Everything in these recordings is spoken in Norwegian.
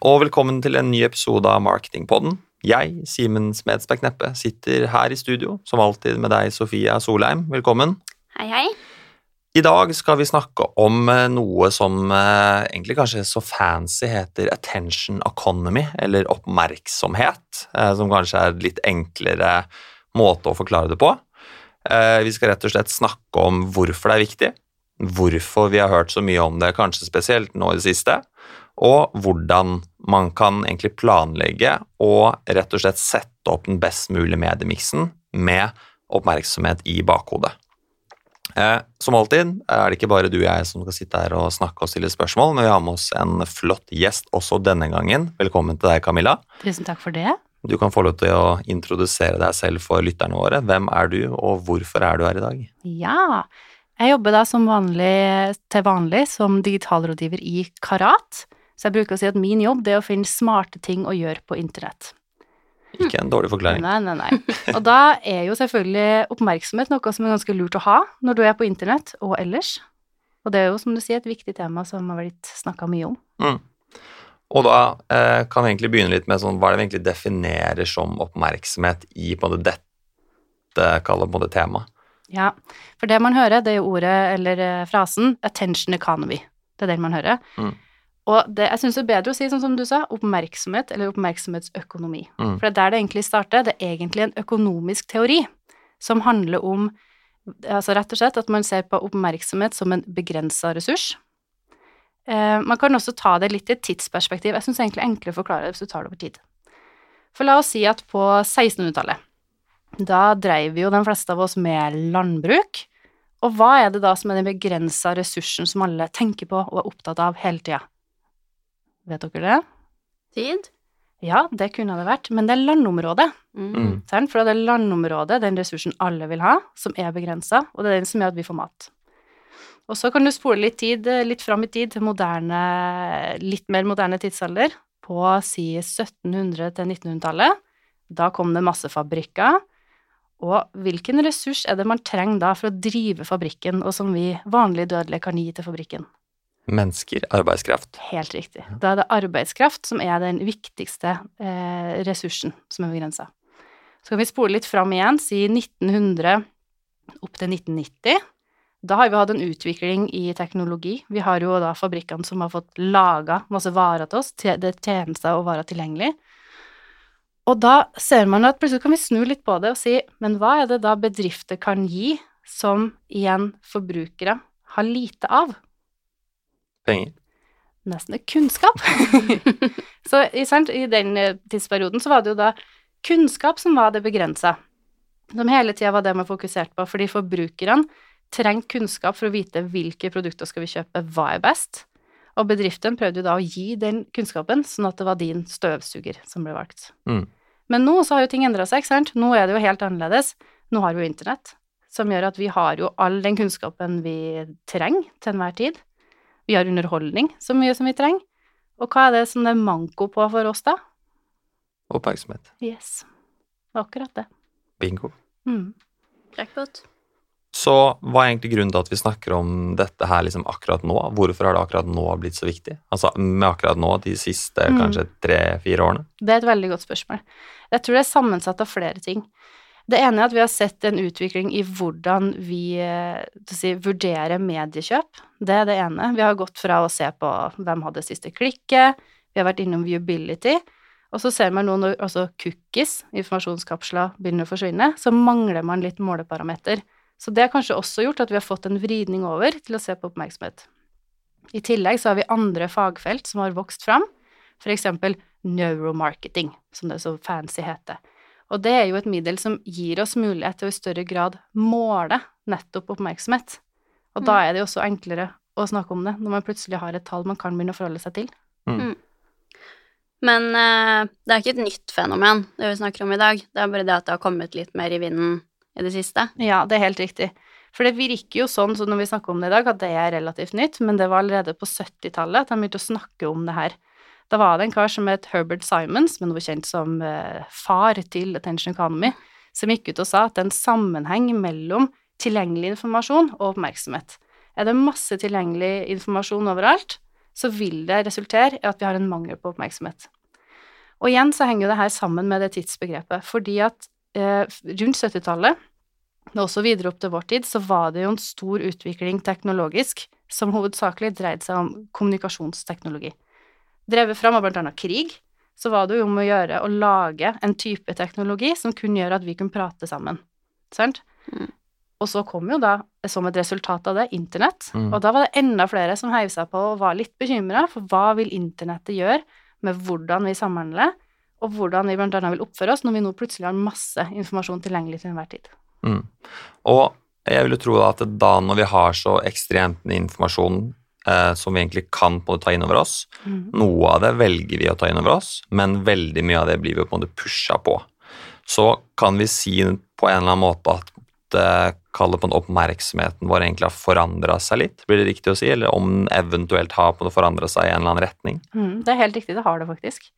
Og velkommen til en ny episode av Marketingpodden. Jeg, Simen Smedsberg Kneppe, sitter her i studio, som alltid med deg, Sofia Solheim. Velkommen. Hei, hei. I dag skal vi snakke om eh, noe som eh, egentlig kanskje så fancy heter attention economy, eller oppmerksomhet, eh, som kanskje er en litt enklere måte å forklare det på. Eh, vi skal rett og slett snakke om hvorfor det er viktig, hvorfor vi har hørt så mye om det, kanskje spesielt nå i det siste, og hvordan man kan egentlig planlegge og rett og slett sette opp den best mulige mediemiksen med oppmerksomhet i bakhodet. Eh, som alltid er det ikke bare du og jeg som skal sitte her og snakke og stille spørsmål, men vi har med oss en flott gjest også denne gangen. Velkommen til deg, Camilla. Tusen takk for det. Du kan få lov til å introdusere deg selv for lytterne våre. Hvem er du, og hvorfor er du her i dag? Ja, jeg jobber da som vanlig, til vanlig som digitalrådgiver i Karat. Så jeg bruker å si at min jobb det er å finne smarte ting å gjøre på internett. Ikke en dårlig forklaring. Nei, nei, nei. Og da er jo selvfølgelig oppmerksomhet noe som er ganske lurt å ha når du er på internett og ellers. Og det er jo, som du sier, et viktig tema som har blitt snakka mye om. Mm. Og da eh, kan vi egentlig begynne litt med sånn, hva er det vi egentlig definerer som oppmerksomhet i på måte, dette kaller på en måte tema? Ja, for det man hører, det er jo ordet eller eh, frasen 'attention economy'. Det er den man hører. Mm. Og det, jeg syns det er bedre å si, sånn som du sa, oppmerksomhet eller oppmerksomhetsøkonomi. Mm. For det er der det egentlig starter. Det er egentlig en økonomisk teori som handler om altså rett og slett at man ser på oppmerksomhet som en begrensa ressurs. Eh, man kan også ta det litt i et tidsperspektiv. Jeg syns egentlig det er enklere å forklare det hvis du tar det over tid. For la oss si at på 1600-tallet, da dreiv jo de fleste av oss med landbruk. Og hva er det da som er den begrensa ressursen som alle tenker på og er opptatt av hele tida? Vet dere det? Tid? Ja, det kunne det vært, men det er landområdet. Mm. Mm. For det er landområdet, den ressursen alle vil ha, som er begrensa, og det er den som gjør at vi får mat. Og så kan du spole litt tid, litt fram i tid til moderne, litt mer moderne tidsalder, på si 1700- til 1900-tallet. Da kom det masse fabrikker. Og hvilken ressurs er det man trenger da for å drive fabrikken, og som vi vanlige dødelige kan gi til fabrikken? Mennesker, arbeidskraft. Helt riktig. Da er det arbeidskraft som er den viktigste eh, ressursen som er begrensa. Så kan vi spole litt fram igjen, si 1900 opp til 1990. Da har vi hatt en utvikling i teknologi. Vi har jo da fabrikkene som har fått laga masse varer til oss, det er tjenester og varer tilgjengelig. Og da ser man at plutselig kan vi snu litt på det og si, men hva er det da bedrifter kan gi som igjen forbrukere har lite av? Penger. Nesten kunnskap. så i, sant, i den eh, tidsperioden så var det jo da kunnskap som var det begrensa. Som hele tida var det man fokuserte på, fordi forbrukerne trengte kunnskap for å vite hvilke produkter skal vi kjøpe, hva er best. Og bedriften prøvde jo da å gi den kunnskapen, sånn at det var din støvsuger som ble valgt. Mm. Men nå så har jo ting endra seg, ikke sant. Nå er det jo helt annerledes. Nå har vi jo internett, som gjør at vi har jo all den kunnskapen vi trenger til enhver tid. Vi har underholdning så mye som vi trenger. Og hva er det som det er manko på for oss, da? Oppmerksomhet. Yes. Det var akkurat det. Bingo. Mm. Jackpot. Så hva er egentlig grunnen til at vi snakker om dette her liksom akkurat nå? Hvorfor har det akkurat nå blitt så viktig? Altså med akkurat nå, de siste Mm. kanskje tre-fire årene? Det er et veldig godt spørsmål. Jeg tror det er sammensatt av flere ting. Det ene er at vi har sett en utvikling i hvordan vi eh, si, vurderer mediekjøp. Det er det ene. Vi har gått fra å se på hvem hadde siste klikket, vi har vært innom viewability, og så ser man nå når også cookies, informasjonskapsler, begynner å forsvinne, så mangler man litt måleparameter. Så det har kanskje også gjort at vi har fått en vridning over til å se på oppmerksomhet. I tillegg så har vi andre fagfelt som har vokst fram, eksempel neuromarketing, som det så fancy heter. Og det er jo et middel som gir oss mulighet til å i større grad måle nettopp oppmerksomhet. Og da er det jo også enklere å snakke om det, når man plutselig har et tall man kan begynne å forholde seg til. Men uh, det er ikke et nytt fenomen, det vi snakker om i dag. Det er bare det at det har kommet litt mer i vinden i det siste. Ja, det er helt riktig. For det virker jo sånn, så når vi snakker om det i dag, at det er relativt nytt, men det var allerede på 70-tallet at de begynte å snakke om det her. Da var det en kar som het Herbert Simons, men var kjent som eh, far til Attention Economy, som gikk ut og sa at det er en sammenheng mellom tilgjengelig informasjon og oppmerksomhet. Er det masse tilgjengelig informasjon overalt, så vil det resultere i at vi har en mangel på oppmerksomhet. Og igjen så henger jo det her sammen med det tidsbegrepet, fordi at eh, rundt 70-tallet, og også videre opp til vår tid, så var det jo en stor utvikling teknologisk som hovedsakelig dreide seg om kommunikasjonsteknologi. Drevet fram av annet krig, så var det jo om å gjøre å lage en type teknologi som kunne gjøre at vi kunne prate sammen. Sant? Mm. Og så kom jo da, som et resultat av det, internett. Mm. Og da var det enda flere som heiv seg på og var litt bekymra for hva vil internettet gjøre med hvordan vi samhandler, og hvordan vi annet vil oppføre oss når vi nå plutselig har masse informasjon tilgjengelig til enhver tid. Mm. Og jeg vil jo tro da at da når vi har så ekstremt med informasjon eh, som vi egentlig kan på en måte ta inn over oss, noe av det velger vi å ta inn over oss, men veldig mye av det blir vi på en måte pusha på. Så kan vi si på en eller annen måte at det på en oppmerksomheten vår egentlig har forandra seg litt, blir det riktig å si? Eller om den eventuelt har på forandra seg i en eller annen retning? Mm, det er helt riktig, det har det faktisk.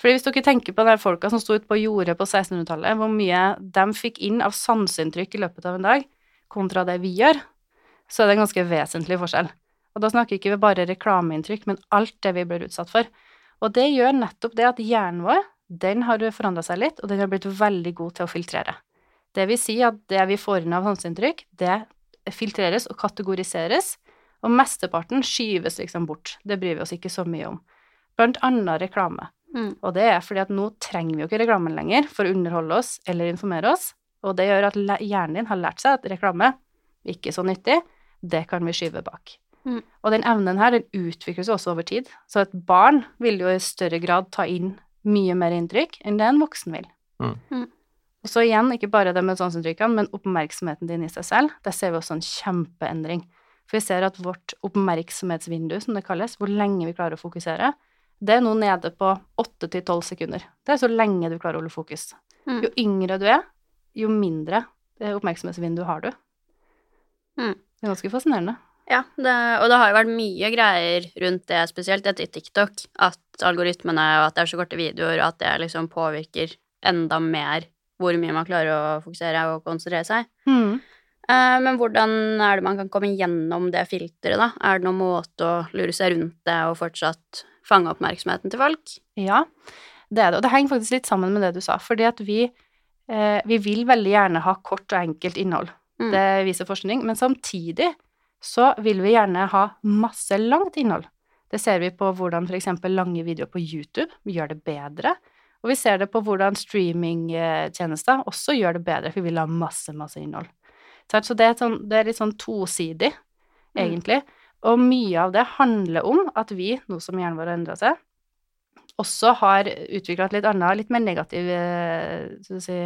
Fordi hvis dere tenker på de folka som sto ute på jordet på 1600-tallet, hvor mye de fikk inn av sanseinntrykk i løpet av en dag, kontra det vi gjør, så er det en ganske vesentlig forskjell. Og da snakker ikke vi bare reklameinntrykk, men alt det vi blir utsatt for. Og det gjør nettopp det at hjernen vår, den har forandra seg litt, og den har blitt veldig god til å filtrere. Det vil si at det vi får inn av sanseinntrykk, det filtreres og kategoriseres, og mesteparten skyves liksom bort. Det bryr vi oss ikke så mye om. Blant annet reklame. Mm. Og det er fordi at nå trenger vi jo ikke reklamen lenger for å underholde oss eller informere oss, og det gjør at hjernen din har lært seg at reklame ikke så nyttig, det kan vi skyve bak. Mm. Og den evnen her, den utvikles også over tid, så et barn vil jo i større grad ta inn mye mer inntrykk enn det en voksen vil. Mm. Mm. Og så igjen, ikke bare det med sanseinntrykkene, men oppmerksomheten din i seg selv, der ser vi også en kjempeendring. For vi ser at vårt oppmerksomhetsvindu, som det kalles, hvor lenge vi klarer å fokusere, det er nå nede på 8 til 12 sekunder. Det er så lenge du klarer å holde fokus. Mm. Jo yngre du er, jo mindre eh, oppmerksomhetsvindu har du. Mm. Det er ganske fascinerende. Ja, det, og det har jo vært mye greier rundt det, spesielt etter TikTok, at algoritmene og at det er så korte videoer, og at det liksom påvirker enda mer hvor mye man klarer å fokusere og konsentrere seg. Mm. Eh, men hvordan er det man kan komme gjennom det filteret, da? Er det noen måte å lure seg rundt det og fortsatt fange oppmerksomheten til folk? Ja, det er det. Og det henger faktisk litt sammen med det du sa, fordi at vi, eh, vi vil veldig gjerne ha kort og enkelt innhold. Mm. Det viser forskning. Men samtidig så vil vi gjerne ha masse langt innhold. Det ser vi på hvordan f.eks. lange videoer på YouTube gjør det bedre. Og vi ser det på hvordan streamingtjenester også gjør det bedre, for vi vil ha masse, masse innhold. Så det er, sånn, det er litt sånn tosidig, Mm. egentlig. Og mye av det handler om at vi, nå som hjernen vår har endra seg, også har utvikla et litt annet, litt mer negativ eh, si,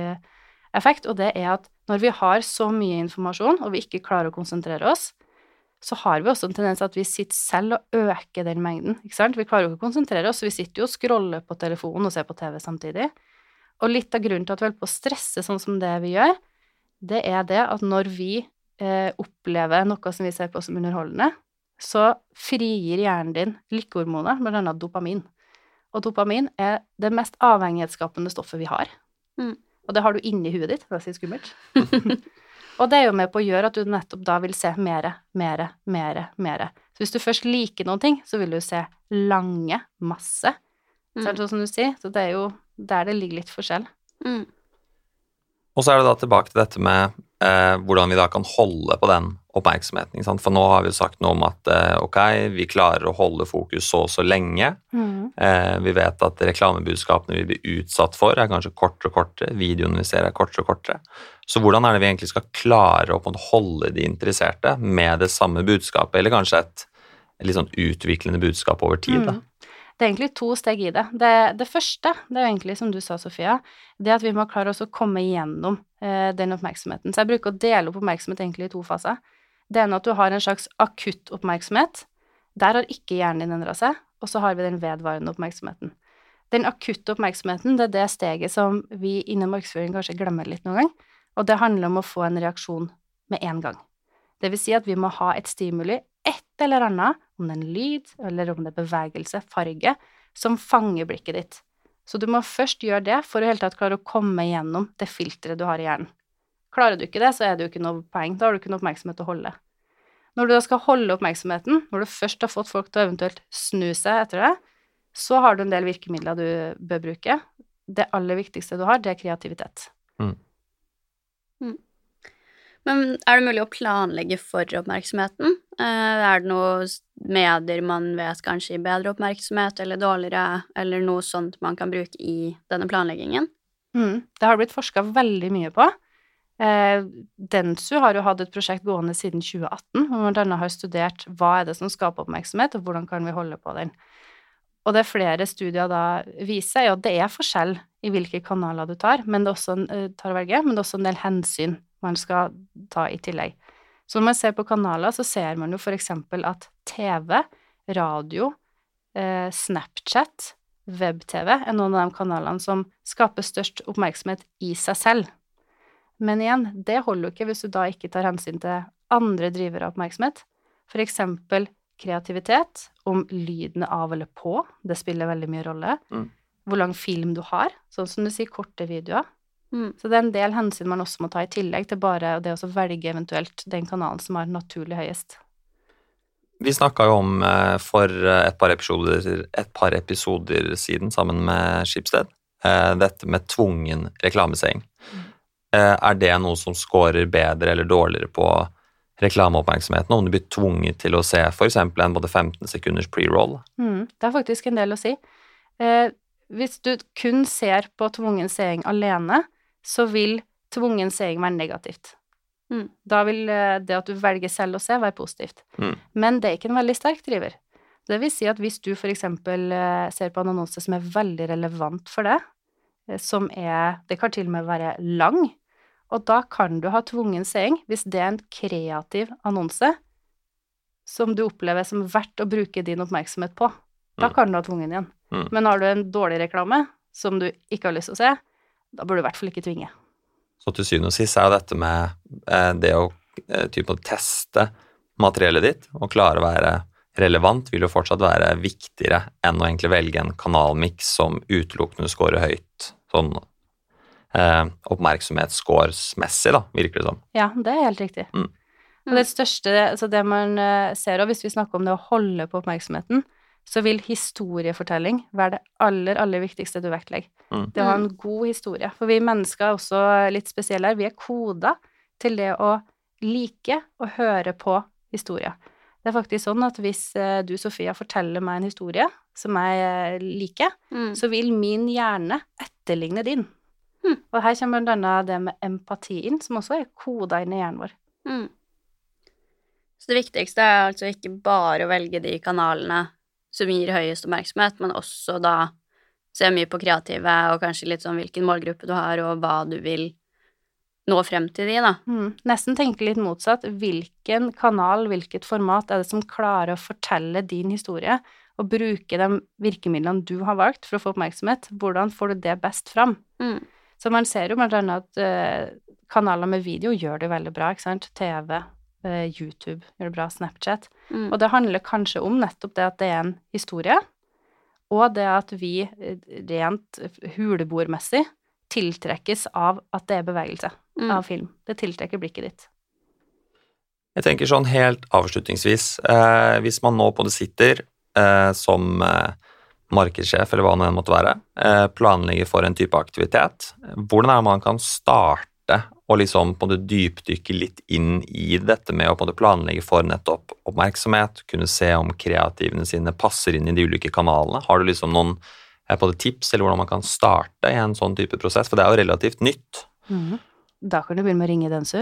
effekt, og det er at når vi har så mye informasjon, og vi ikke klarer å konsentrere oss, så har vi også en tendens at vi sitter selv og øker den mengden, ikke sant? Vi klarer jo ikke å konsentrere oss, vi sitter jo og scroller på telefonen og ser på TV samtidig. Og litt av grunnen til at vi holder på å stresse sånn som det vi gjør, det er det at når vi eh, opplever noe som vi ser på som underholdende, så frigir hjernen din lykkehormoner, annet dopamin. Og dopamin er det mest avhengighetsskapende stoffet vi har. Mm. Og det har du inni huet ditt, det er skummelt. og det er jo med på å gjøre at du nettopp da vil se mere, mere, mere, mere. Så hvis du først liker noen ting, så vil du se lange, masse. Mm. Sant, sånn som du sier. Så det er jo der det ligger litt forskjell. Mm. Og så er det da tilbake til dette med hvordan vi da kan holde på den oppmerksomheten. For nå har vi sagt noe om at eh, ok, vi klarer å holde fokus så og så lenge. Eh, vi vet at reklamebudskapene vi blir utsatt for, er kanskje kortere og kortere. Videoene vi ser, er kortere og kortere. Så hvordan er det vi egentlig skal klare å holde de interesserte med det samme budskapet, eller kanskje et, litt sånn utviklende budskap over tid? Mm. Det er egentlig to steg i det. det. Det første, det er jo egentlig som du sa, Sofia, det at vi må klare oss å komme igjennom eh, den oppmerksomheten. Så jeg bruker å dele opp oppmerksomhet egentlig i to faser. Det ene at du har en slags akutt oppmerksomhet. Der har ikke hjernen din endra seg. Og så har vi den vedvarende oppmerksomheten. Den akutte oppmerksomheten, det er det steget som vi innen markedsføring kanskje glemmer litt noen gang. Og det handler om å få en reaksjon med en gang. Det vil si at vi må ha et stimuli, et eller annet, om det er en lyd, eller om det er bevegelse, farge, som fanger blikket ditt. Så du må først gjøre det for å i hele tatt klare å komme gjennom det filteret du har i hjernen. Klarer du ikke det, så er det jo ikke noe poeng. Da har du ikke noe oppmerksomhet å holde. Når du da skal holde oppmerksomheten, når du først har fått folk til å eventuelt snu seg etter det, så har du en del virkemidler du bør bruke. Det aller viktigste du har, det er kreativitet. Men er det mulig å planlegge for oppmerksomheten? Eh, er det noen medier man vet kanskje gir bedre oppmerksomhet eller dårligere, eller noe sånt man kan bruke i denne planleggingen? Mm. Det har blitt forska veldig mye på. Eh, Densu har jo hatt et prosjekt gående siden 2018, hvor man har studert hva er det som skaper oppmerksomhet, og hvordan kan vi holde på den. Og det flere studier da viser, er at det er forskjell i hvilke kanaler du tar, men det er også, en- eh, tar velge, men det er også en del hensyn man skal ta i tillegg. Så når man ser på kanaler, så ser man jo eksempel at TV, radio, eh, Snapchat, web-TV er noen av de kanalene som skaper størst oppmerksomhet i seg selv. Men igjen, det holder jo ikke hvis du da ikke tar hensyn til andre drivere av oppmerksomhet. Eksempel kreativitet, om lyden er av eller på, det spiller veldig mye rolle. Mm. Hvor lang film du har, sånn som du sier, korte videoer. Mm. Så det er en del hensyn man også må ta i tillegg til bare det å velge eventuelt den kanalen som er naturlig høyest. Vi snakka jo om eh, for et par, episoder, et par episoder siden sammen med Skipsted eh, dette med tvungen reklameseing. Mm. Er det noe som scorer bedre eller dårligere på reklameoppmerksomheten om du blir tvunget til å se f.eks. en både 15 sekunders pre-roll? Mm, det er faktisk en del å si. Eh, hvis du kun ser på tvungen seing alene, så vil tvungen seing være negativt. Mm. Da vil eh, det at du velger selv å se, være positivt. Mm. Men det er ikke en veldig sterk driver. Det vil si at hvis du for eksempel eh, ser på en annonse som er veldig relevant for deg, eh, som er Det kan til og med være lang, og da kan du ha tvungen seing hvis det er en kreativ annonse som du opplever som verdt å bruke din oppmerksomhet på. Da Mm. kan du ha tvungen igjen. Mm. Men har du en dårlig reklame som du ikke har lyst til å se, da burde du i hvert fall ikke tvinge. Så til syvende og sist er jo dette med eh, det å eh, type teste materiellet ditt og klare å være relevant, vil jo fortsatt være viktigere enn å egentlig velge en kanalmiks som utelukkende scorer høyt, sånn eh, oppmerksomhetsscoresmessig, da, virker det som. Ja, det er helt riktig. Mm. Det største, altså det man eh, ser, og hvis vi snakker om det å holde på oppmerksomheten, så vil historiefortelling være det aller, aller viktigste du vektlegger. Mm. Det å ha en god historie. For vi mennesker er også litt spesielle her. Vi er koda til det å like og høre på historier. Det er faktisk sånn at hvis eh, du, Sofia, forteller meg en historie som jeg eh, liker, Mm. så vil min hjerne etterligne din. Mm. Og her kommer blant det med empati inn, som også er koda inn i hjernen vår. Mm. Så det viktigste er altså ikke bare å velge de kanalene som gir høyest oppmerksomhet, men også da se mye på kreative, og kanskje litt sånn hvilken målgruppe du har, og hva du vil nå frem til de, da. Mm. Nesten tenke litt motsatt. Hvilken kanal, hvilket format er det som klarer å fortelle din historie, og bruke de virkemidlene du har valgt for å få oppmerksomhet? Hvordan får du det best fram? Mm. Så man ser jo blant annet at eh, kanaler med video gjør det veldig bra, ikke sant? TV, YouTube gjør det bra, Snapchat. Mm. Og det handler kanskje om nettopp det at det er en historie, og det at vi eh, rent huleboermessig tiltrekkes av at det er bevegelse Mm. av film. Det tiltrekker blikket ditt. Jeg tenker sånn helt avslutningsvis, eh, hvis man nå på det sitter eh, som eh, markedssjef, eller hva det måtte være, eh, planlegger for en type aktivitet, hvordan er det man kan starte og liksom på en måte dypdykke litt inn i dette med å på en måte planlegge for nettopp oppmerksomhet, kunne se om kreativene sine passer inn i de ulike kanalene? Har du liksom noen eh, på det tips, eller hvordan man kan starte i en sånn type prosess? For det er jo relativt nytt. Da kan du begynne med å ringe Densu.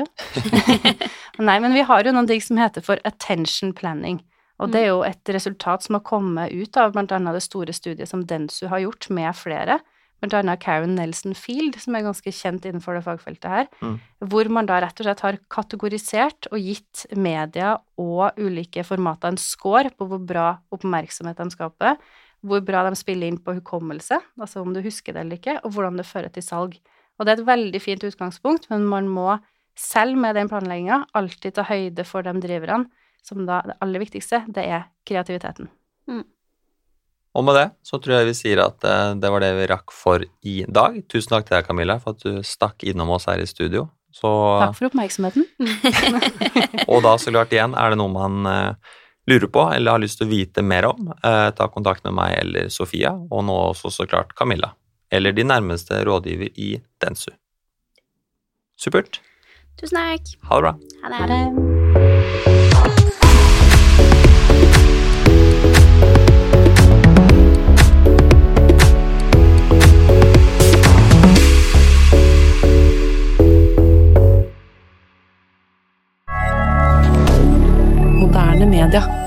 Nei, men vi har jo noen ting som heter for attention planning. Og det er jo et resultat som har kommet ut av annet det store studiet som Densu har gjort med flere, blant annet Karen Nelson Field, som er ganske kjent innenfor det fagfeltet her, Mm. hvor man da rett og slett har kategorisert og gitt media og ulike formater en score på hvor bra oppmerksomhet de skaper, hvor bra de spiller inn på hukommelse, altså om du husker det eller ikke, og hvordan det fører til salg. Og det er et veldig fint utgangspunkt, men man må selv med den planlegginga alltid ta høyde for de driverne, som da det aller viktigste, det er kreativiteten. Og med det så tror jeg vi sier at eh, det var det vi rakk for i dag. Tusen takk til deg, Camilla, for at du stakk innom oss her i studio. Så, Takk for oppmerksomheten. og da så klart igjen, er det noe man eh, lurer på eller har lyst til å vite mer om, eh, ta kontakt med meg eller Sofia, og nå også så klart Camilla. Eller de nærmeste rådgiver i Densu. Supert. Tusen takk. Ha det bra. Ha det. Ha det. media.